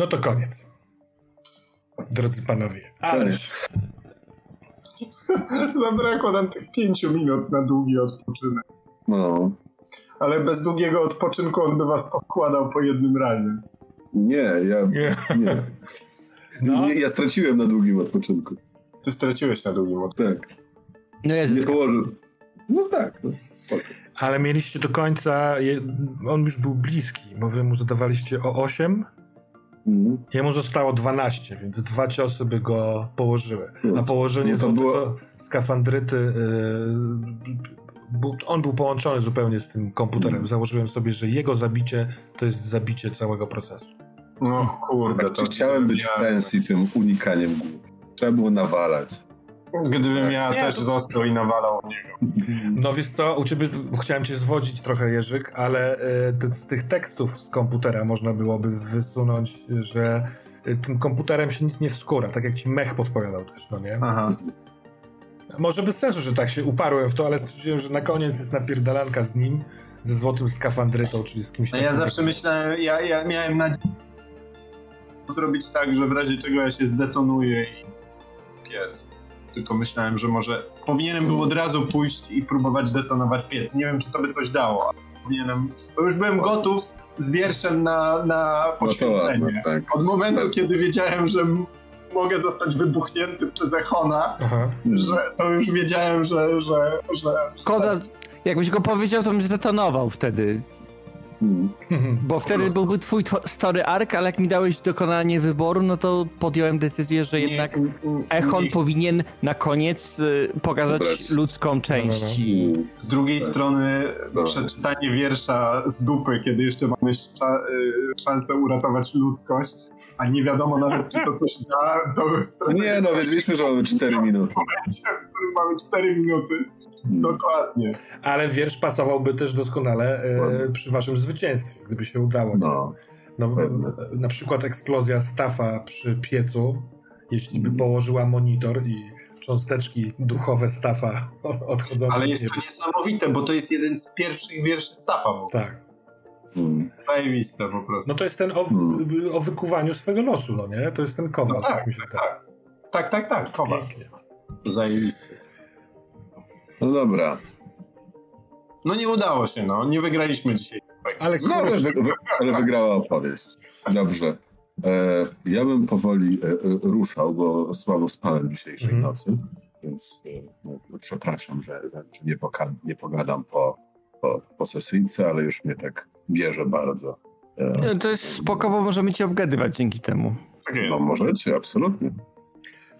No to koniec. Drodzy panowie. Ale Koniec. Zabrakło nam tych pięciu minut na długi odpoczynek. No. Ale bez długiego odpoczynku on by was poskładał po jednym razie. Nie, ja Nie. nie. No. nie. Ja straciłem na długim odpoczynku. Ty straciłeś na długim odpoczynku. Tak. No ja Nie położył. No tak, no, spoko. Ale mieliście do końca, je- on już był bliski, bo wy mu zadawaliście o 8, Mhm. jemu zostało 12, więc dwa ciosy by go położyły. A położenie No to złotego było- skafandryty, yy, on był połączony zupełnie z tym komputerem. Mhm. Założyłem sobie, że jego zabicie to jest zabicie całego procesu. No kurde, to... Chciałem być fancy tym unikaniem głów. Trzeba było nawalać. Gdybym ja Nie, też to- został i nawalał niego. No wiesz co, u ciebie chciałem cię zwodzić trochę Jerzyk, ale te, z tych tekstów z komputera można byłoby wysunąć, że e, tym komputerem się nic nie wskóra, tak jak ci mech podpowiadał też, no nie? Aha. Może bez sensu, że tak się uparłem w to, ale stwierdziłem, że na koniec jest napierdalanka z nim, ze złotym skafandrytą, czyli z kimś No ja zawsze myślałem, ja, ja miałem nadzieję zrobić tak, że w razie czego ja się zdetonuję i piec. Tylko myślałem, że może powinienem był od razu pójść i próbować detonować piec. Nie wiem, czy to by coś dało, ale powinienem, bo już byłem gotów z wierszem na, na No to poświęcenie. ładne, tak. Od momentu, Tak. kiedy wiedziałem, że mogę zostać wybuchnięty przez Echona, Aha. że to już wiedziałem, że, że, że Szkoda, jakbyś go powiedział, to bym zdetonował wtedy. Mhm. Bo wtedy byłby twój tw- story arc, ale jak mi dałeś dokonanie wyboru, no to podjąłem decyzję, że jednak Echon nie powinien na koniec y, pokazać ludzką część. i- Mhm. Z drugiej Tak. strony Dobra. przeczytanie wiersza z dupy, kiedy jeszcze mamy y, szansę uratować ludzkość, a nie wiadomo nawet, czy to coś da, to już stracenie Nie no, wiedzieliśmy, że mamy 4 minuty. w momencie, w którym mamy 4 minuty. Dokładnie. Ale wiersz pasowałby też doskonale e, przy waszym zwycięstwie, gdyby się udało. No. No, Pewnie. na przykład eksplozja stafa przy piecu, jeśli by Mhm. położyła monitor i cząsteczki duchowe stafa odchodzące Ale jest to niesamowite, bo to jest jeden z pierwszych wierszy Stafa. ogóle. Tak. Mm. Zajebiste po prostu. No to jest ten o, Hmm. o wykuwaniu swego losu, no nie? To jest ten kowal, No tak, tak tak, tak. Tak, tak, tak, kowal. Pięknie. Zajebisty. No dobra. No nie udało się, no. Nie wygraliśmy dzisiaj. Ale No, ale, wy, wy, ale wygrała opowieść. Dobrze. E, ja bym powoli e, e, ruszał, bo słabo spałem dzisiejszej Mhm. nocy, więc e, no, przepraszam, że, że nie, poka- nie pogadam po, po, po sesyjce, ale już mnie tak bierze bardzo. E, No, To jest spoko, bo możemy cię obgadywać dzięki temu. Tak no możecie, absolutnie.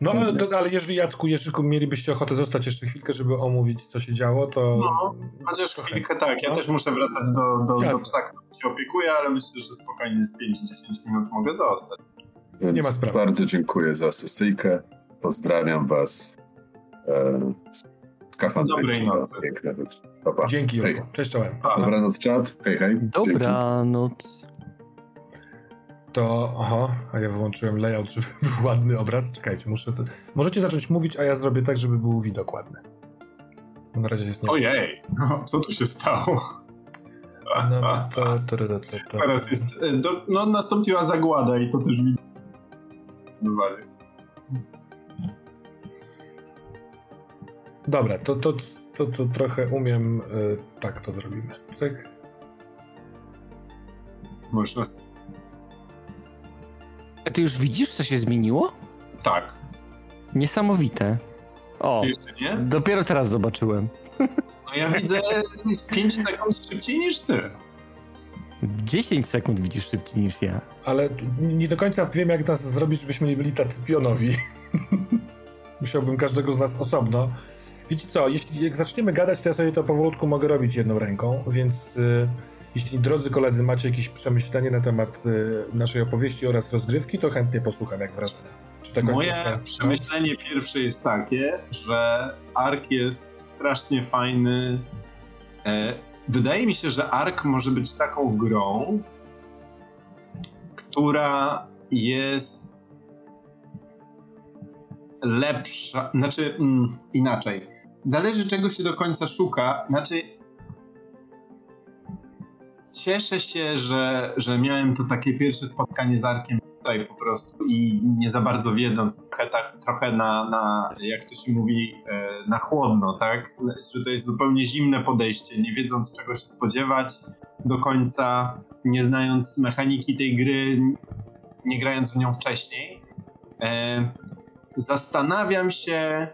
No ale, do- ale jeżeli Jacku, Jerzyku mielibyście ochotę zostać jeszcze chwilkę, żeby omówić, co się działo, to... No, Chociaż chwilkę tak, ja No. też muszę wracać do, do, do psa, który się opiekuje, ale myślę, że spokojnie z 5-10 minut mogę zostać. Więc Nie ma sprawy. Bardzo dziękuję za sesyjkę. Pozdrawiam was. E, skafandrycznie. Dobrej nocy. Piękne rzeczy. Pa, pa. Dzięki. Jurku. Cześć, czołem. Pa. Dobranoc, czat. Hej, hej. Dzięki. To, aha, a ja wyłączyłem layout, żeby był ładny obraz. Czekajcie, muszę... Możecie zacząć mówić, a ja zrobię tak, żeby był widok ładny. Na razie jest nie... Ojej, no, co tu się stało? No, to, to, to, to, to. Teraz jest, e, do, no nastąpiła zagłada i to też widać. Dobra, to, to, to, to trochę umiem, y, tak to zrobimy. Cyk. Można... A ty już widzisz, co się zmieniło? Tak. Niesamowite. O, Ty jeszcze nie? dopiero teraz zobaczyłem. No ja widzę 5 sekund szybciej niż ty. 10 sekund widzisz szybciej niż ja. Ale nie do końca wiem, jak nas zrobić, żebyśmy nie byli tacy pionowi. Musiałbym każdego z nas osobno. Wiecie co, jeśli jak zaczniemy gadać, to ja sobie to powolutku mogę robić jedną ręką, więc y, jeśli drodzy koledzy macie jakieś przemyślenie na temat y, naszej opowieści oraz rozgrywki, to chętnie posłucham, jak wrażenie. Moje przemyślenie pierwsze jest takie, że Ark jest strasznie fajny. E, wydaje mi się, że Ark może być taką grą, która jest lepsza, znaczy mm, inaczej. Zależy czego się do końca szuka, znaczy cieszę się, że, że miałem to takie pierwsze spotkanie z Arkiem, tutaj po prostu i nie za bardzo wiedząc, trochę, tak, trochę na, na, jak to się mówi, e, na chłodno, tak? Że to jest zupełnie zimne podejście, nie wiedząc czego się spodziewać do końca, nie znając mechaniki tej gry, nie grając w nią wcześniej. E, zastanawiam się,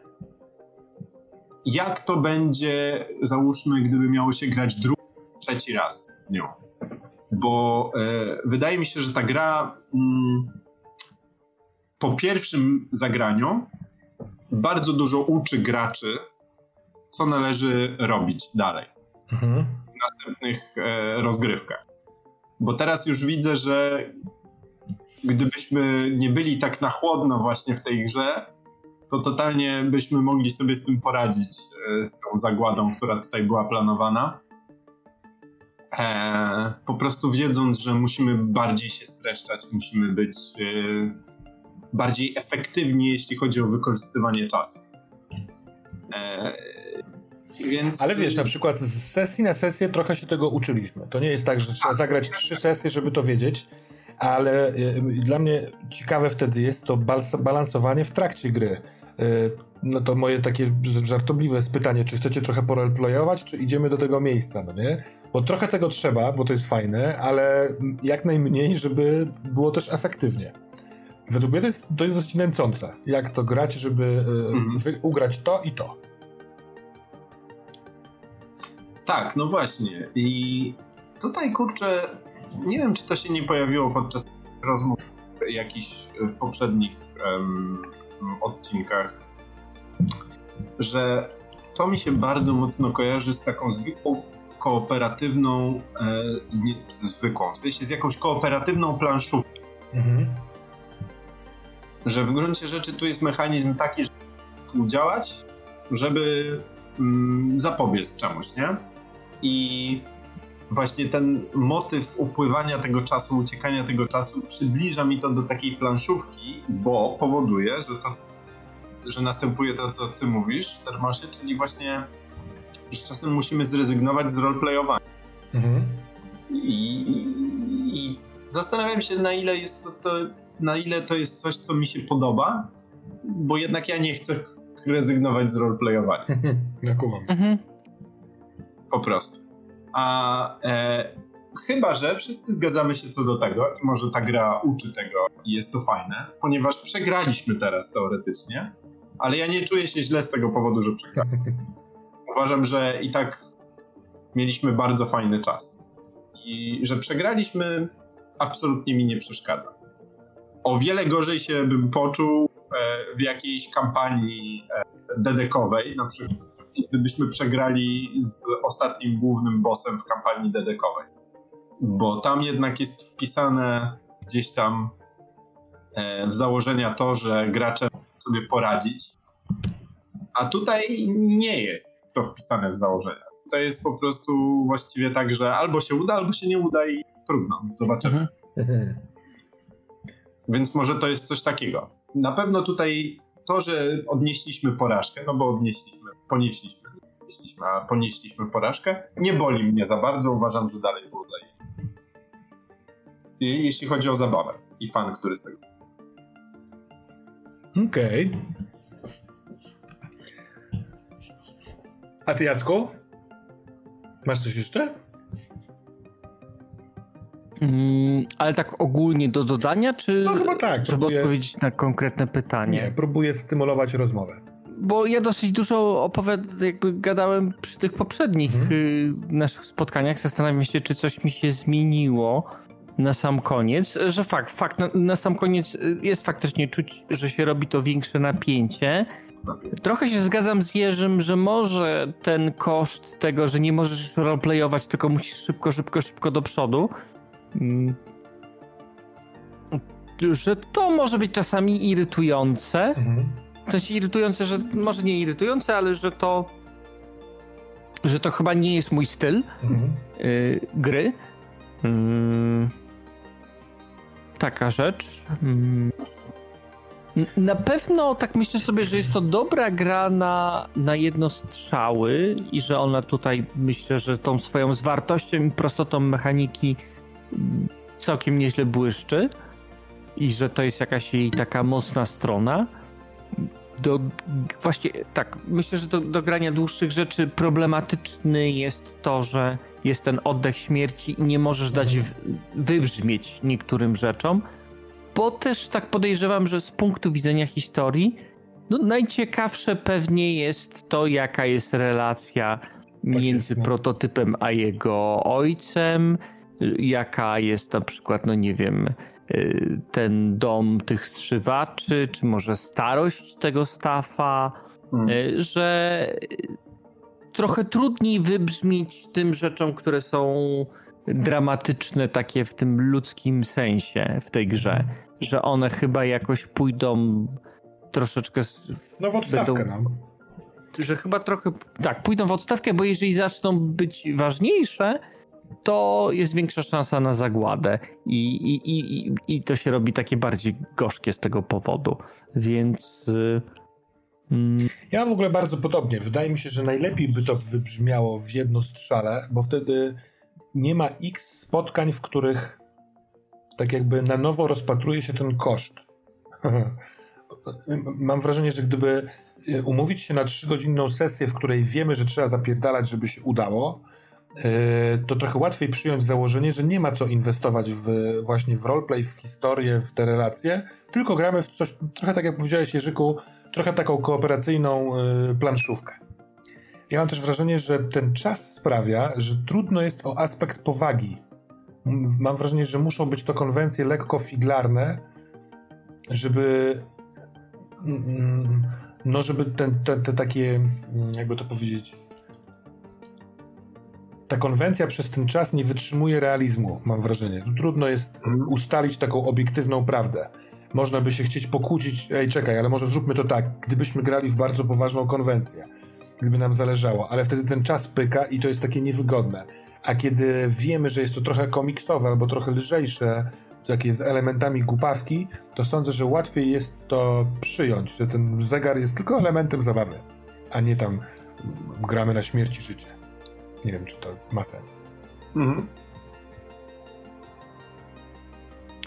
jak to będzie, załóżmy, gdyby miało się grać drugi, trzeci raz nią. Bo e, wydaje mi się, że ta gra mm, po pierwszym zagraniu bardzo dużo uczy graczy, co należy robić dalej Mhm. w następnych e, rozgrywkach. Bo teraz już widzę, że gdybyśmy nie byli tak na chłodno właśnie w tej grze, to totalnie byśmy mogli sobie z tym poradzić, e, z tą zagładą, która tutaj była planowana. E, po prostu wiedząc, że musimy bardziej się streszczać, musimy być e, bardziej efektywni, jeśli chodzi o wykorzystywanie czasu. E, więc... Ale wiesz, na przykład z sesji na sesję trochę się tego uczyliśmy. To nie jest tak, że trzeba zagrać trzy sesje, żeby to wiedzieć, ale y, dla mnie ciekawe wtedy jest to balansowanie w trakcie gry. Y, No to moje takie żartobliwe pytanie, czy chcecie trochę poroleplayować, czy idziemy do tego miejsca, no nie? Bo trochę tego trzeba, bo to jest fajne, ale jak najmniej, żeby było też efektywnie. Według mnie to jest, to jest dosyć nęcące, jak to grać, żeby y, Mhm. wy- ugrać to i to. Tak, no właśnie. I tutaj kurczę, nie wiem, czy to się nie pojawiło podczas rozmów jakichś w poprzednich odcinkach, że to mi się bardzo mocno kojarzy z taką zwykłą kooperatywną, e, nie zwykłą, w sensie z jakąś kooperatywną planszówką, Mhm. że w gruncie rzeczy tu jest mechanizm taki, że działać, żeby mm, zapobiec czemuś, nie? I właśnie ten motyw upływania tego czasu, uciekania tego czasu przybliża mi to do takiej planszówki, bo powoduje, że to, że następuje to, co ty mówisz, Termosie, czyli właśnie, że czasem musimy zrezygnować z roleplayowania. Mhm. I, i, I zastanawiam się, na ile jest to, to, na ile to jest coś, co mi się podoba, bo jednak ja nie chcę rezygnować z roleplayowania. Ja kumam. Mhm. Po prostu. A e, chyba, że wszyscy zgadzamy się co do tego i może ta gra uczy tego i jest to fajne, ponieważ przegraliśmy teraz teoretycznie, ale ja nie czuję się źle z tego powodu, że przegraliśmy. Uważam, że i tak mieliśmy bardzo fajny czas. I że przegraliśmy absolutnie mi nie przeszkadza. O wiele gorzej się bym poczuł e, w jakiejś kampanii e, dedekowej, na przykład gdybyśmy przegrali z ostatnim głównym bossem w kampanii dedekowej. Bo tam jednak jest wpisane gdzieś tam e, w założenia to, że gracze sobie poradzić. A tutaj nie jest to wpisane w założenia. Tutaj jest po prostu właściwie tak, że albo się uda, albo się nie uda i trudno. Zobaczymy. Mhm. Więc może to jest coś takiego. Na pewno tutaj to, że odnieśliśmy porażkę, no bo odnieśliśmy, ponieśliśmy, nie odnieśliśmy, a ponieśliśmy porażkę, nie boli mnie za bardzo. Uważam, że dalej było zajebiście. I Jeśli chodzi o zabawę i fan, który z tego. Okej. A ty, Jacku? Masz coś jeszcze? Mm, ale tak ogólnie do dodania, czy No chyba tak. żeby Próbuję, odpowiedzieć na konkretne pytanie? nie, próbuję stymulować rozmowę. Bo ja dosyć dużo opowiad- jakby gadałem przy tych poprzednich Mhm. y, naszych spotkaniach. Zastanawiam się, czy coś mi się zmieniło na sam koniec. Że fakt, fakt, na, na sam koniec y, jest faktycznie czuć, że się robi to większe napięcie. Trochę się zgadzam z Jerzym, że może ten koszt tego, że nie możesz roleplayować, tylko musisz szybko, szybko, szybko do przodu. mm, Że to może być czasami irytujące. Mhm. W sensie irytujące, że może nie irytujące, ale że to że to chyba nie jest mój styl Mhm. y, gry. Mm, taka rzecz. Mm. Na pewno tak myślę sobie, że jest to dobra gra na, na jednostrzały i że ona tutaj myślę, że tą swoją zwartością i prostotą mechaniki mm, całkiem nieźle błyszczy. i że to jest jakaś jej taka mocna strona. Do, właśnie tak, myślę, że do, do grania dłuższych rzeczy problematyczny jest to, że jest ten oddech śmierci i nie możesz dać w, wybrzmieć niektórym rzeczom, bo też tak podejrzewam, że z punktu widzenia historii, no najciekawsze pewnie jest to, jaka jest relacja Tak między jest, no. prototypem a jego ojcem, jaka jest na przykład, no nie wiem, ten dom tych strzywaczy, czy może starość tego stafa, Mm. y, że trochę trudniej wybrzmieć tym rzeczom, które są dramatyczne, takie w tym ludzkim sensie w tej grze, że one chyba jakoś pójdą troszeczkę No w odstawkę, Będą- no. że chyba trochę tak, pójdą w odstawkę, bo jeżeli zaczną być ważniejsze, to jest większa szansa na zagładę i, i, i, i, to się robi takie bardziej gorzkie z tego powodu. Więc y, mm, Ja w ogóle bardzo podobnie. Wydaje mi się, że najlepiej by to wybrzmiało w jedno strzale, bo wtedy nie ma x spotkań, w których tak jakby na nowo rozpatruje się ten koszt. Mam wrażenie, że gdyby y, umówić się na trzygodzinną sesję, w której wiemy, że trzeba zapierdalać, żeby się udało, to trochę łatwiej przyjąć założenie, że nie ma co inwestować w, właśnie w roleplay, w historię, w te relacje, tylko gramy w coś, trochę tak jak powiedziałeś Jerzyku, trochę taką kooperacyjną y, planszówkę. Ja mam też wrażenie, że ten czas sprawia, że trudno jest o aspekt powagi. Mam wrażenie, że muszą być to konwencje lekko figlarne, żeby mm, no żeby ten, te, te takie, mm, jakby to powiedzieć, ta konwencja przez ten czas nie wytrzymuje realizmu, mam wrażenie. Tu trudno jest ustalić taką obiektywną prawdę. Można by się chcieć pokłócić, ej czekaj, ale może zróbmy to tak, gdybyśmy grali w bardzo poważną konwencję, gdyby nam zależało, ale wtedy ten czas pyka i to jest takie niewygodne. A kiedy wiemy, że jest to trochę komiksowe albo trochę lżejsze, takie z elementami głupawki, to sądzę, że łatwiej jest to przyjąć, że ten zegar jest tylko elementem zabawy, a nie tam gramy na śmierć i życie. Nie wiem, czy to ma sens. Mhm.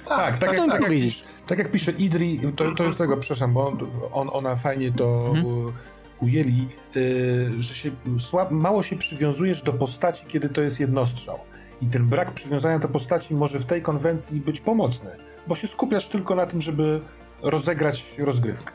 Tak, tak, to jak, tak, tak jak, tak jak pisze Idri, to, to jest tego, przepraszam, bo on, ona fajnie to Mhm. u, ujęli, y, że się słab, mało się przywiązujesz do postaci, kiedy to jest jednostrzał. I ten brak przywiązania do postaci może w tej konwencji być pomocny, bo się skupiasz tylko na tym, żeby rozegrać rozgrywkę.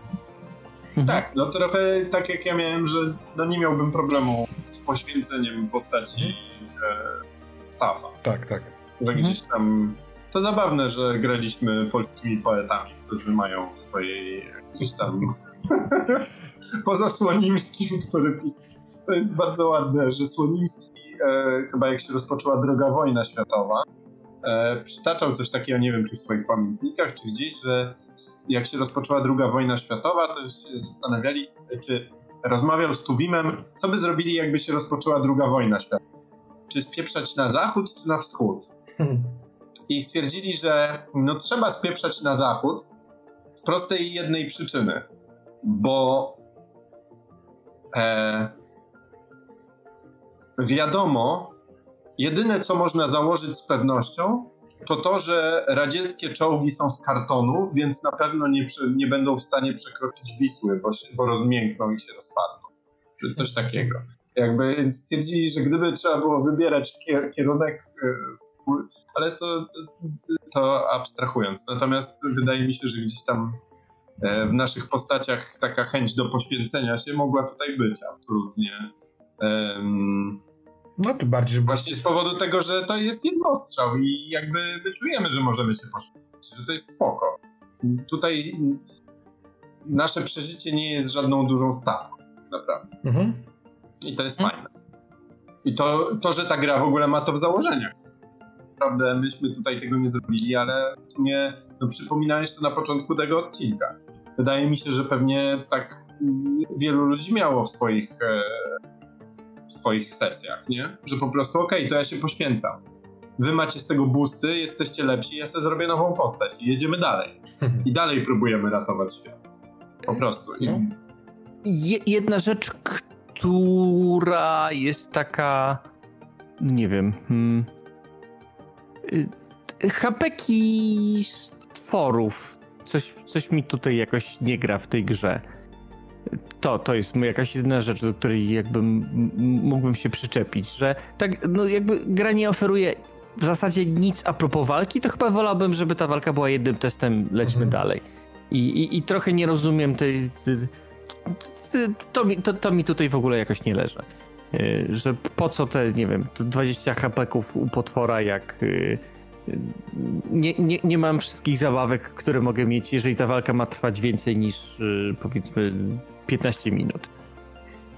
mhm. Tak, no trochę tak jak ja miałem, że no nie miałbym problemu poświęceniem postaci e, Staffa. Tak, tak. Że Mhm. gdzieś tam... To zabawne, że graliśmy polskimi poetami, którzy mają swojej gdzieś tam... Poza Słonimskim, który pisał. To jest bardzo ładne, że Słonimski e, chyba jak się rozpoczęła druga wojna światowa, e, przytaczał coś takiego, nie wiem czy w swoich pamiętnikach, czy gdzieś, że jak się rozpoczęła druga wojna światowa, to się zastanawiali, czy rozmawiał z Tuwimem, co by zrobili, jakby się rozpoczęła druga wojna światowa. Czy spieprzać na zachód, czy na wschód? I stwierdzili, że no trzeba spieprzać na zachód z prostej jednej przyczyny, bo e, wiadomo, jedyne co można założyć z pewnością, to to, że radzieckie czołgi są z kartonu, więc na pewno nie, nie będą w stanie przekroczyć Wisły, bo, się, bo rozmiękną i się rozpadną. Czy coś takiego. Jakby więc stwierdzili, że gdyby trzeba było wybierać kier, kierunek, e, ale to, to, abstrahując. Natomiast wydaje mi się, że gdzieś tam e, w naszych postaciach taka chęć do poświęcenia się mogła tutaj być absolutnie. No tym bardziej, że Właśnie z powodu tego, że to jest jednostrzał i jakby my czujemy, że możemy się poświęcić, że to jest spoko. Tutaj nasze przeżycie nie jest żadną dużą stawką, naprawdę. Mhm. I to jest Mhm. fajne. I to, to, że ta gra w ogóle ma to w założeniach. Naprawdę myśmy tutaj tego nie zrobili, ale w sumie no, przypominałeś to na początku tego odcinka. Wydaje mi się, że pewnie tak wielu ludzi miało w swoich, e, swoich sesjach, nie? Że po prostu okej, to ja się poświęcam. Wy macie z tego boosty, jesteście lepsi, ja sobie zrobię nową postać i jedziemy dalej. I dalej próbujemy ratować świat. Po prostu. I, No. Je, jedna rzecz, która jest taka, nie wiem, hmm, y, hapeki potworów. Coś, coś mi tutaj jakoś nie gra w tej grze. To, to jest jakaś jedyna rzecz, do której jakby mógłbym się przyczepić, że tak, no jakby gra nie oferuje w zasadzie nic a propos walki, to chyba wolałbym, żeby ta walka była jednym testem, lećmy mhm. dalej. I, i, I, trochę nie rozumiem tej... to, mi, to, to mi tutaj w ogóle jakoś nie leży. Y, że po co te, nie wiem, 20 hapeków u potwora, jak y, nie, nie, nie mam wszystkich zabawek, które mogę mieć, jeżeli ta walka ma trwać więcej niż y, powiedzmy 15 minut.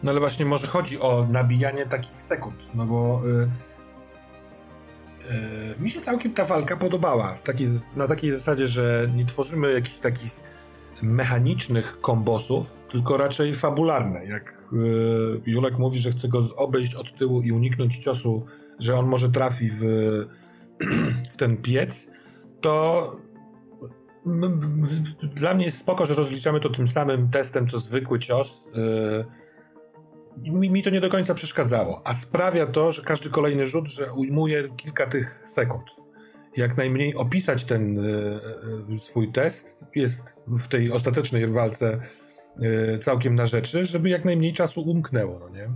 No ale właśnie może chodzi o nabijanie takich sekund, no bo yy, yy, mi się całkiem ta walka podobała takiej, na takiej zasadzie, że nie tworzymy jakichś takich mechanicznych kombosów, tylko raczej fabularne. Jak yy, Julek mówi, że chce go obejść od tyłu i uniknąć ciosu, że on może trafi w, w ten piec, to dla mnie jest spoko, że rozliczamy to tym samym testem, co zwykły cios. Yy, mi, mi to nie do końca przeszkadzało, a sprawia to, że każdy kolejny rzut, że ujmuje kilka tych sekund jak najmniej opisać ten y, swój test. Jest w tej ostatecznej walce y, całkiem na rzeczy, żeby jak najmniej czasu umknęło, no nie?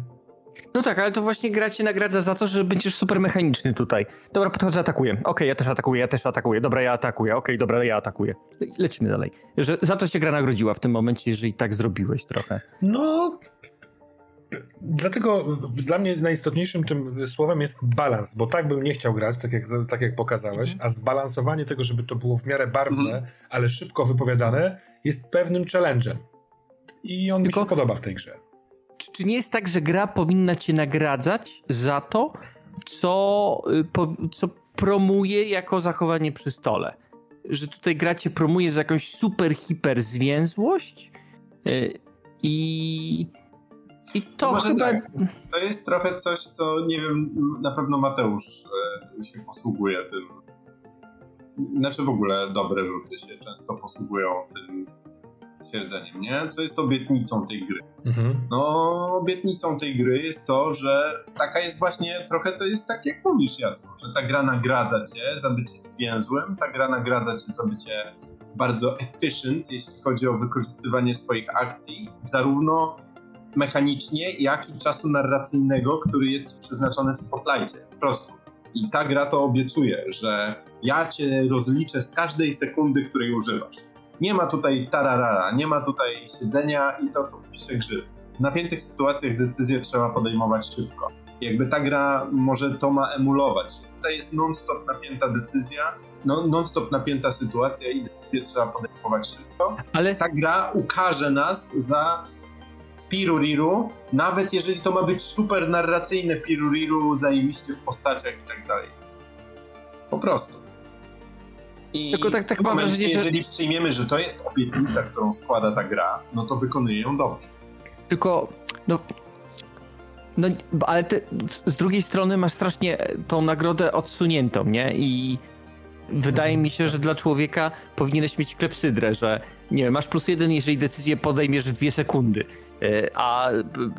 No tak, ale to właśnie gra cię nagradza za to, że będziesz super mechaniczny tutaj. Dobra, podchodzę, atakuję. Okej, okay, ja też atakuję, ja też atakuję. Dobra, ja atakuję. Okej, okay, dobra, ja atakuję. Lecimy dalej. Że za to cię gra nagrodziła w tym momencie, jeżeli tak zrobiłeś trochę. No, Dlatego dla mnie najistotniejszym tym słowem jest balans, bo tak bym nie chciał grać, tak jak, tak jak pokazałeś, mhm. a zbalansowanie tego, żeby to było w miarę barwne, mhm. ale szybko wypowiadane, jest pewnym challenge'em. I on Tylko, mi się podoba w tej grze. Czy, czy nie jest tak, że gra powinna cię nagradzać za to, co, y, po, co promuje jako zachowanie przy stole? Że tutaj gra cię promuje za jakąś super, hiper zwięzłość yy, i i to Może chyba... Tak. To jest trochę coś, co nie wiem, na pewno Mateusz e, się posługuje tym. Znaczy w ogóle dobre rzuty się często posługują tym stwierdzeniem, nie? Co jest obietnicą tej gry? Mhm. No, obietnicą tej gry jest to, że taka jest właśnie, trochę to jest tak jak mówisz, Jacku, że ta gra nagradza cię za bycie zwięzłym, ta gra nagradza cię za bycie bardzo efficient, jeśli chodzi o wykorzystywanie swoich akcji, zarówno mechanicznie, jak i czasu narracyjnego, który jest przeznaczony w spotlightie. Po prostu. I ta gra to obiecuje, że ja cię rozliczę z każdej sekundy, której używasz. Nie ma tutaj tararara, nie ma tutaj siedzenia i to, co pisze gry. W napiętych sytuacjach decyzje trzeba podejmować szybko. Jakby ta gra może to ma emulować. Tutaj jest non-stop napięta decyzja, no, non-stop napięta sytuacja i decyzje trzeba podejmować szybko. Ale ta gra ukaże nas za Piruriru, nawet jeżeli to ma być super narracyjne Piruriru, zajebiście w postaciach i tak dalej. Po prostu. I Tylko tak, tak mam wrażenie, że... jeżeli przyjmiemy, że to jest obietnica, którą składa ta gra, no to wykonuje ją dobrze. Tylko, no... No, ale ty, z drugiej strony masz strasznie tą nagrodę odsuniętą, nie? I wydaje mi się, że dla człowieka powinieneś mieć klepsydrę, że nie wiem, masz plus jeden, jeżeli decyzję podejmiesz w dwie sekundy. E, a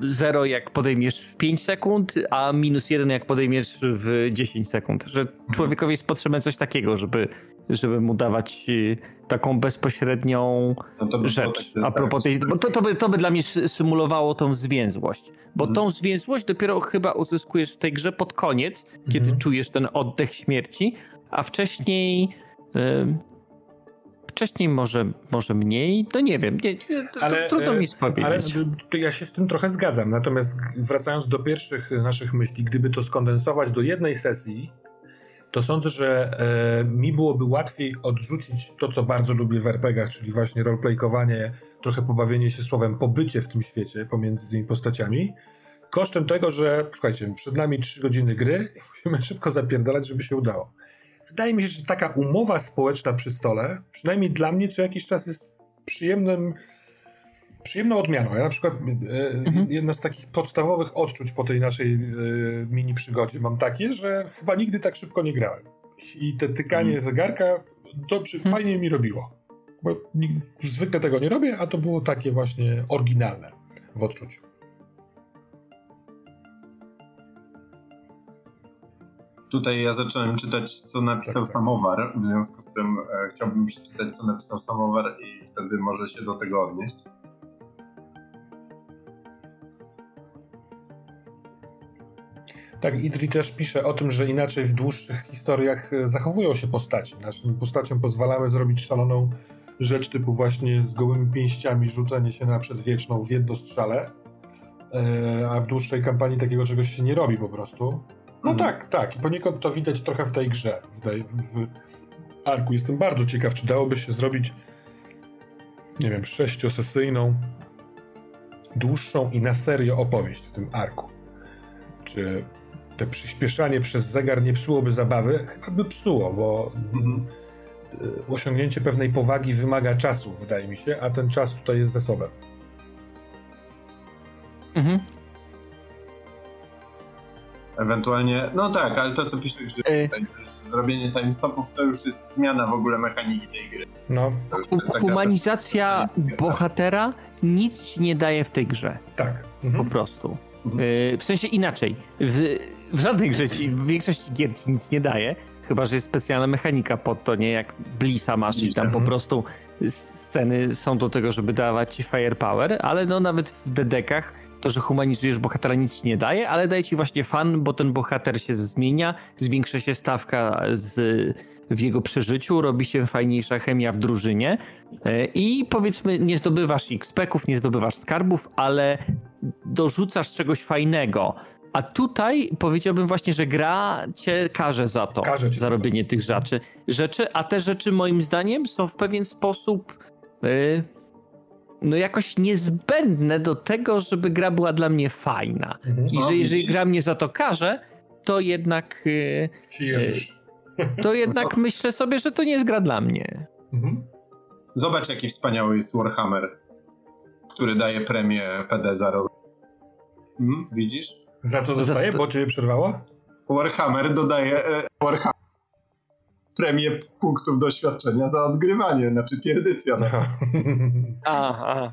0 jak podejmiesz w 5 sekund, a minus 1 jak podejmiesz w 10 sekund. Że człowiekowi jest potrzebne coś takiego, żeby, żeby mu dawać e, taką bezpośrednią no rzecz. A propos tej, bo to, to, by, to by dla mnie symulowało tą zwięzłość. Bo hmm. tą zwięzłość dopiero chyba uzyskujesz w tej grze pod koniec, kiedy hmm. czujesz ten oddech śmierci, a wcześniej wcześniej może, może mniej, to nie wiem, nie, to, ale, trudno mi powiedzieć. Ale ja się z tym trochę zgadzam, natomiast wracając do pierwszych naszych myśli, gdyby to skondensować do jednej sesji, to sądzę, że e, mi byłoby łatwiej odrzucić to, co bardzo lubię w RPGach, czyli właśnie roleplaykowanie, trochę pobawienie się słowem pobycie w tym świecie pomiędzy tymi postaciami, kosztem tego, że słuchajcie, przed nami 3 godziny gry i musimy szybko zapierdalać, żeby się udało. Wydaje mi się, że taka umowa społeczna przy stole, przynajmniej dla mnie co jakiś czas jest przyjemnym, przyjemną odmianą. Ja na przykład e, mhm. jedno z takich podstawowych odczuć po tej naszej e, mini przygodzie mam takie, że chyba nigdy tak szybko nie grałem. I te tykanie mhm. zegarka dobrze, mhm. fajnie mi robiło. Bo nigdy, zwykle tego nie robię, a to było takie właśnie oryginalne w odczuciu. Tutaj ja zacząłem czytać, co napisał Tak, tak. Samowar, w związku z tym e, chciałbym przeczytać, co napisał Samowar i wtedy może się do tego odnieść. Tak, Idri też pisze o tym, że inaczej w dłuższych historiach e, zachowują się postaci. Naszym postaciom pozwalamy zrobić szaloną rzecz typu właśnie z gołymi pięściami rzucenie się na przedwieczną w jedno strzale, e, a w dłuższej kampanii takiego czegoś się nie robi po prostu. No Mhm. tak, tak. I poniekąd to widać trochę w tej grze, w, tej, w Arku. Jestem bardzo ciekaw, czy dałoby się zrobić, nie wiem, sześciosesyjną, dłuższą i na serio opowieść w tym Arku. Czy te przyspieszanie przez zegar nie psułoby zabawy? Chyba by psuło, bo Mhm. y, osiągnięcie pewnej powagi wymaga czasu, wydaje mi się, a ten czas tutaj jest zasobem. Mhm. Ewentualnie, no tak, ale to co pisze Grzyb, tutaj, że zrobienie time stopów to już jest zmiana w ogóle mechaniki tej gry. No, Humanizacja bohatera nic nie daje w tej grze. tak. Po Mhm. prostu. Mhm. Y, W sensie inaczej. W, w żadnej grze ci, w większości gier ci nic nie daje, chyba że jest specjalna mechanika pod to, nie jak Blissa masz i tam po Mhm. prostu sceny są do tego, żeby dawać ci firepower, ale no nawet w dedekach to, że humanizujesz bohatera nic ci nie daje, ale daje ci właśnie fan, bo ten bohater się zmienia, zwiększa się stawka z, w jego przeżyciu, robi się fajniejsza chemia w drużynie e, i powiedzmy nie zdobywasz XP-ków, nie zdobywasz skarbów, ale dorzucasz czegoś fajnego. A tutaj powiedziałbym właśnie, że gra cię karze za to, Karze za robienie tych rzeczy, rzeczy, a te rzeczy moim zdaniem są w pewien sposób y, no jakoś niezbędne do tego, żeby gra była dla mnie fajna. Mhm. I No, że jeżeli widzisz? gra mnie za to karze, to jednak, y, jeżysz. to jednak myślę sobie, że to nie jest gra dla mnie. Mhm. Zobacz, jaki wspaniały jest Warhammer, który daje premię PD za roz... Hmm, widzisz? Za co dostaję? sto- Bo ciebie przerwało? Warhammer dodaje e, Warhammer premię punktów doświadczenia za odgrywanie, znaczy pierdycja. No. A.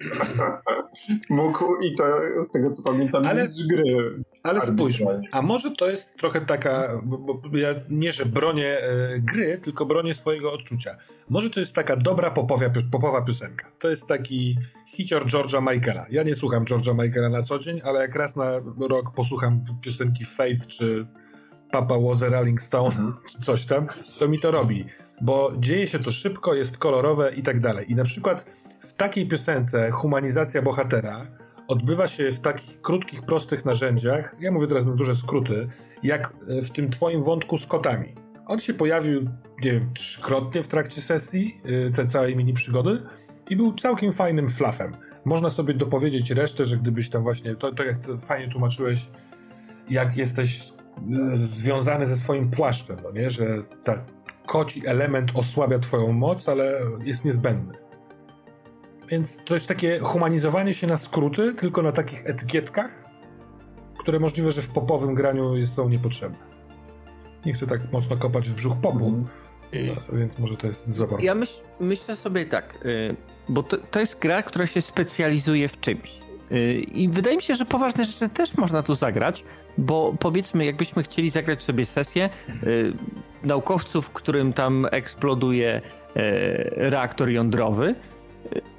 Mógł i to z tego co pamiętam Ale- z gry. Ale spójrzmy, a może to jest trochę taka, bo, bo ja nie, że bronię e, gry, tylko bronię swojego odczucia. Może to jest taka dobra popowa, popowa piosenka. To jest taki hicior George'a Michaela. Ja nie słucham George'a Michaela na co dzień, ale jak raz na rok posłucham piosenki Faith czy Papa Was a Rolling Stone czy coś tam, to mi to robi. Bo dzieje się to szybko, jest kolorowe i tak dalej. I na przykład w takiej piosence humanizacja bohatera odbywa się w takich krótkich, prostych narzędziach, ja mówię teraz na duże skróty, jak e, w tym twoim wątku z kotami. On się pojawił, nie wiem, trzykrotnie w trakcie sesji e, tej całej mini przygody i był całkiem fajnym flafem. Można sobie dopowiedzieć resztę, że gdybyś tam właśnie, to, to jak fajnie tłumaczyłeś, jak jesteś e, związany ze swoim płaszczem, no nie? że ta koci element osłabia twoją moc, ale jest niezbędny. Więc to jest takie humanizowanie się na skróty, tylko na takich etykietkach, które możliwe, że w popowym graniu jest- są niepotrzebne. Nie chcę tak mocno kopać w brzuch popu, no, więc może to jest zła porada. Ja myśl, myślę sobie tak, y, bo to, to jest gra, która się specjalizuje w czymś. Y, I wydaje mi się, że poważne rzeczy też można tu zagrać, bo powiedzmy, jakbyśmy chcieli zagrać sobie sesję y, naukowców, którym tam eksploduje y, reaktor jądrowy,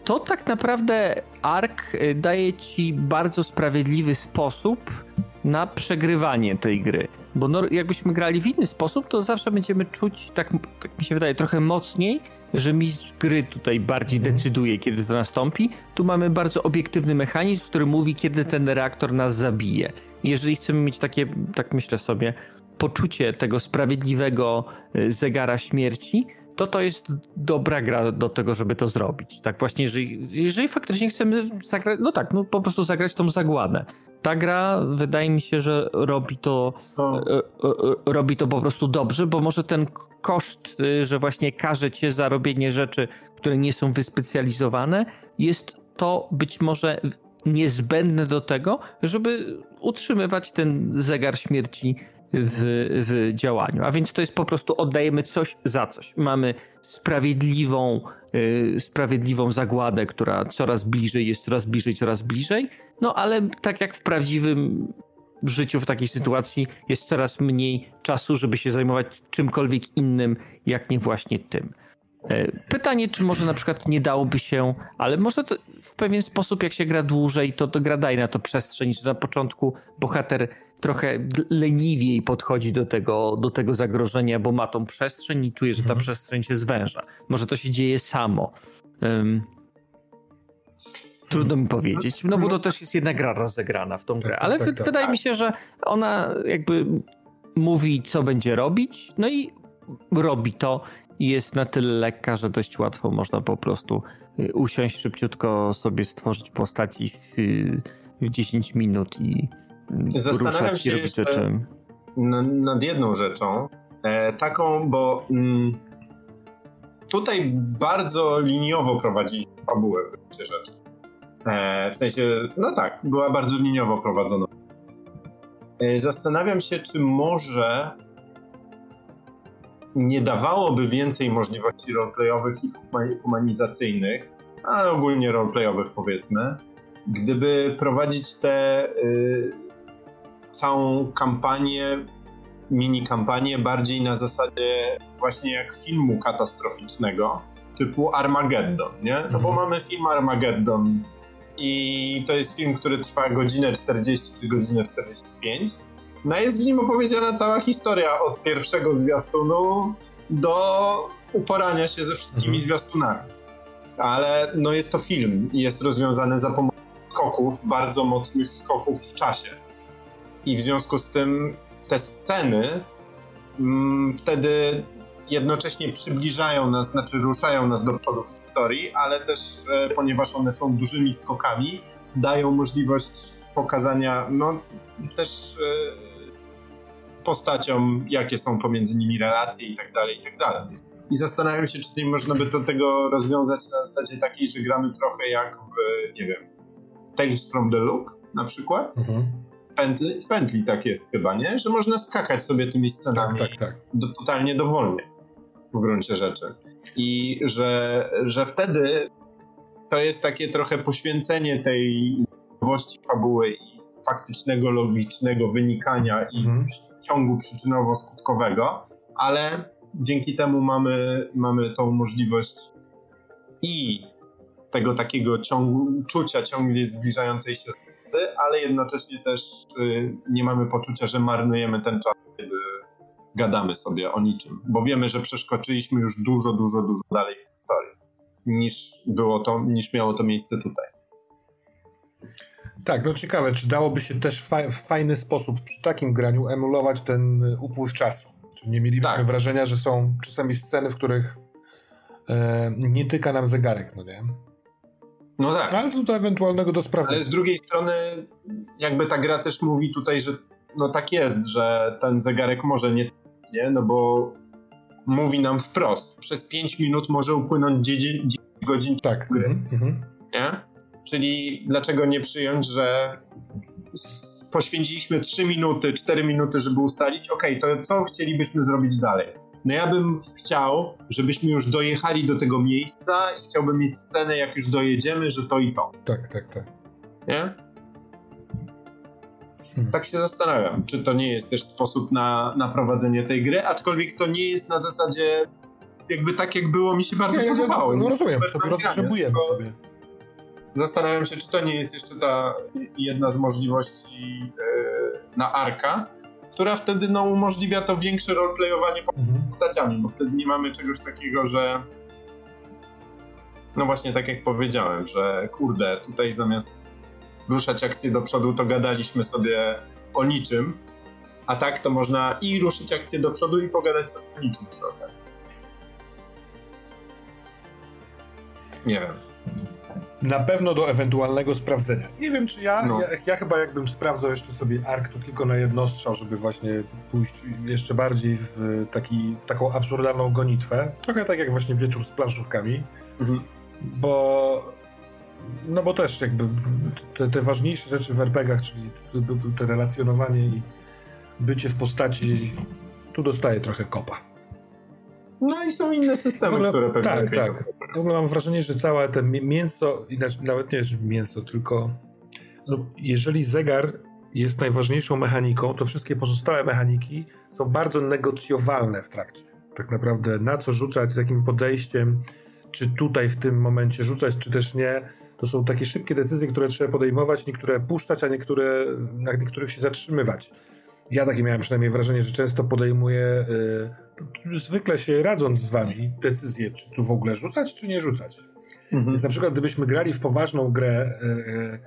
to tak naprawdę ARK y, daje ci bardzo sprawiedliwy sposób na przegrywanie tej gry. Bo no, jakbyśmy grali w inny sposób, to zawsze będziemy czuć, tak, tak mi się wydaje, trochę mocniej, że mistrz gry tutaj bardziej Mhm. decyduje, kiedy to nastąpi. Tu mamy bardzo obiektywny mechanizm, który mówi, kiedy ten reaktor nas zabije. Jeżeli chcemy mieć takie, tak myślę sobie, poczucie tego sprawiedliwego y, zegara śmierci, to to jest dobra gra do tego, żeby to zrobić. Tak właśnie, jeżeli, jeżeli faktycznie chcemy zagrać, no tak, no po prostu zagrać tą zagładę. Ta gra wydaje mi się, że robi to No, e, e, e, robi to po prostu dobrze, bo może ten koszt, y, że właśnie każe cię za robienie rzeczy, które nie są wyspecjalizowane, jest to być może niezbędne do tego, żeby utrzymywać ten zegar śmierci w, w działaniu. A więc to jest po prostu oddajemy coś za coś. Mamy sprawiedliwą, y, sprawiedliwą zagładę, która coraz bliżej jest, coraz bliżej, coraz bliżej. No ale tak jak w prawdziwym życiu w takiej sytuacji jest coraz mniej czasu, żeby się zajmować czymkolwiek innym, jak nie właśnie tym. E, pytanie, czy może na przykład nie dałoby się, ale może w pewien sposób, jak się gra dłużej, to, to gra daj na to przestrzeń, że na początku bohater trochę leniwiej podchodzi do tego, do tego zagrożenia, bo ma tą przestrzeń i czuje, że ta mhm. przestrzeń się zwęża. Może to się dzieje samo. Um, trudno mi powiedzieć, no bo to też jest jedna gra rozegrana w tą grę, tak, ale tak, tak, wydaje mi się, że ona jakby mówi, co będzie robić, no i robi to i jest na tyle lekka, że dość łatwo można po prostu y, usiąść szybciutko, sobie stworzyć postaci w, w 10 minut i y, Zastanawiam się jeszcze nad jedną rzeczą, e, taką, bo mm, tutaj bardzo liniowo prowadzi fabułę w rzeczy. E, w sensie, no tak, była bardzo liniowo prowadzona. E, zastanawiam się, czy może nie dawałoby więcej możliwości roleplayowych i humanizacyjnych, ale ogólnie roleplayowych powiedzmy, gdyby prowadzić tę y, całą kampanię, mini kampanię bardziej na zasadzie właśnie jak filmu katastroficznego typu Armageddon, nie? No bo mhm. mamy film Armageddon i to jest film, który trwa godzinę 40 czy godzinę 45 no jest w nim opowiedziana cała historia od pierwszego zwiastunu do uporania się ze wszystkimi mhm. zwiastunami. Ale no jest to film i jest rozwiązany za pomocą skoków, bardzo mocnych skoków w czasie. I w związku z tym te sceny mm, wtedy jednocześnie przybliżają nas, znaczy ruszają nas do przodu w historii, ale też e, ponieważ one są dużymi skokami, dają możliwość pokazania no też e, postaciom, jakie są pomiędzy nimi relacje i tak dalej, i tak dalej. I zastanawiam się, czy nie można by to tego rozwiązać na zasadzie takiej, że gramy trochę jak w, nie wiem, Tales from the Loop na przykład. Mhm. Pętli, w pętli tak jest chyba, nie? Że można skakać sobie tymi scenami tak, tak, tak. Do, totalnie dowolnie w gruncie rzeczy. I że, że wtedy to jest takie trochę poświęcenie tej nowości fabuły i faktycznego, logicznego wynikania i mhm ciągu przyczynowo-skutkowego, ale dzięki temu mamy, mamy tą możliwość i tego takiego ciągu, czucia ciągle zbliżającej się ale jednocześnie też y, nie mamy poczucia, że marnujemy ten czas, kiedy gadamy sobie o niczym, bo wiemy, że przeszkoczyliśmy już dużo, dużo, dużo dalej w historii niż było to, niż miało to miejsce tutaj. Tak, no ciekawe, czy dałoby się też w fajny sposób przy takim graniu emulować ten upływ czasu? Czy nie mielibyśmy tak. wrażenia, że są czasami sceny, w których e, nie tyka nam zegarek, no nie? No tak. Ale to do ewentualnego do sprawdzenia. Ale z drugiej strony jakby ta gra też mówi tutaj, że no tak jest, że ten zegarek może nie nie? No bo mówi nam wprost, przez 5 minut może upłynąć 10 godzin tak. gry. Mm -hmm. Nie? Czyli dlaczego nie przyjąć, że poświęciliśmy 3 minuty, 4 minuty, żeby ustalić, ok, to co chcielibyśmy zrobić dalej? No ja bym chciał, żebyśmy już dojechali do tego miejsca i chciałbym mieć scenę, jak już dojedziemy, że to i to. Tak, tak, tak. Nie? Hmm. Tak się zastanawiam, czy to nie jest też sposób na, na prowadzenie tej gry, aczkolwiek to nie jest na zasadzie jakby tak, jak było, mi się bardzo nie, podobało. Ja, no rozumiem, sobie rozgrzebujemy sobie zastanawiam się, czy to nie jest jeszcze ta jedna z możliwości e, na Arka, która wtedy no, umożliwia to większe roleplayowanie mhm. postaciami, bo wtedy nie mamy czegoś takiego, że no właśnie tak jak powiedziałem, że kurde, tutaj zamiast ruszać akcję do przodu, to gadaliśmy sobie o niczym, a tak to można i ruszyć akcję do przodu i pogadać sobie o niczym trochę. Nie wiem na pewno do ewentualnego sprawdzenia. Nie wiem, czy ja, no. ja, ja, chyba jakbym sprawdzał jeszcze sobie ARK, to tylko na jednostrzał, żeby właśnie pójść jeszcze bardziej w, taki, w taką absurdalną gonitwę. Trochę tak jak właśnie wieczór z planszówkami, mhm. bo no bo też jakby te, te ważniejsze rzeczy w RPGach, czyli te relacjonowanie i bycie w postaci, tu dostaje trochę kopa. No i są inne systemy, ogóle, które pewnie Tak, tak. W ogóle mam wrażenie, że całe to mięso, inaczej, nawet nie mięso, tylko no, jeżeli zegar jest najważniejszą mechaniką, to wszystkie pozostałe mechaniki są bardzo negocjowalne w trakcie. Tak naprawdę na co rzucać, z jakim podejściem, czy tutaj w tym momencie rzucać, czy też nie. To są takie szybkie decyzje, które trzeba podejmować, niektóre puszczać, a niektóre, na niektórych się zatrzymywać. Ja takie miałem przynajmniej wrażenie, że często podejmuję, yy, zwykle się radząc z wami, decyzję, czy tu w ogóle rzucać, czy nie rzucać. Mhm. Więc na przykład gdybyśmy grali w poważną grę, yy, yy,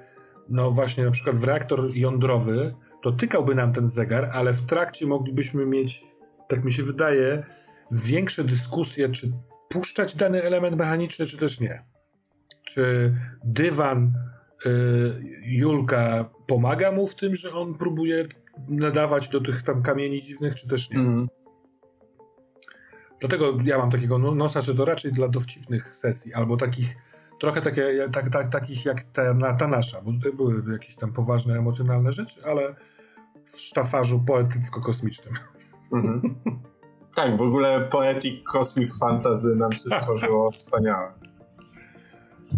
no właśnie na przykład w reaktor jądrowy, to tykałby nam ten zegar, ale w trakcie moglibyśmy mieć, tak mi się wydaje, większe dyskusje, czy puszczać dany element mechaniczny, czy też nie. Czy dywan y, Julka pomaga mu w tym, że on próbuje nadawać do tych tam kamieni dziwnych, czy też nie. Mhm. Dlatego ja mam takiego no- nosa, że to raczej dla dowcipnych sesji, albo takich trochę takie, tak, tak, takich jak ta, na, ta nasza, bo tutaj były jakieś tam poważne, emocjonalne rzeczy, ale w sztafarzu poetycko-kosmicznym. Mhm. Tak, w ogóle Poetic Cosmic Fantasy nam się stworzyło wspaniałe.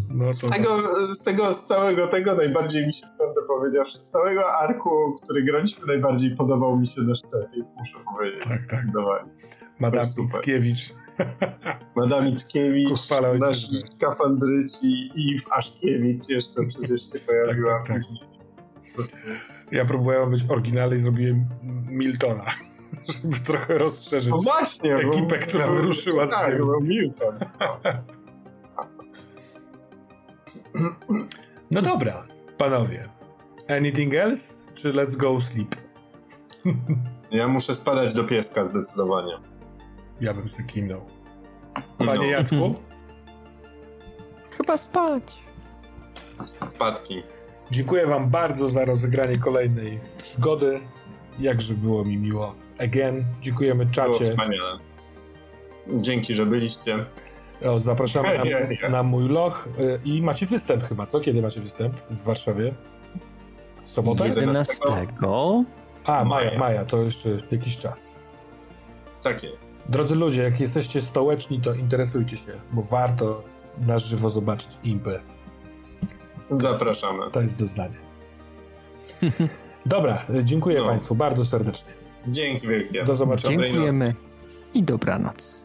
No Z tego, z tego, z całego tego najbardziej mi się, prawdę powiedziawszy, z całego arku, który graliśmy, najbardziej podobał mi się nasz setting, muszę powiedzieć. Tak, tak. Zdecydowanie. Madame. Mickiewicz. Madame Mickiewicz, nasi skafandryci i Iw Aszkiewicz jeszcze przecież się pojawiła tak, tak. później. Po prostu Ja próbowałem być oryginalny i zrobiłem Miltona, żeby trochę rozszerzyć. No właśnie, Ekipę, bo, która bo- wyruszyła z tak, ziemi. Milton. No dobra, panowie. Anything else? Czy let's go sleep? Ja muszę spadać do pieska zdecydowanie. Ja bym se kimnął. Panie No. Jacku, Chyba spać. Spadki. dziękuję wam bardzo za rozegranie kolejnej przygody. Jakże było mi miło. Again, dziękujemy Było czacie. wspaniale. Dzięki, że byliście. O, zapraszamy Nie, nie. na, na mój loch. Y, I macie występ chyba, co? Kiedy macie występ? W Warszawie? W sobotę? 11. 11. A, maja, Maja. to jeszcze jakiś czas. Tak jest. Drodzy ludzie, jak jesteście stołeczni, to interesujcie się, bo warto na żywo zobaczyć impę. Zapraszamy. To jest doznanie. Dobra, y, dziękuję No. Państwu bardzo serdecznie. Dzięki wielkie. Do zobaczenia. Dziękujemy i dobranoc.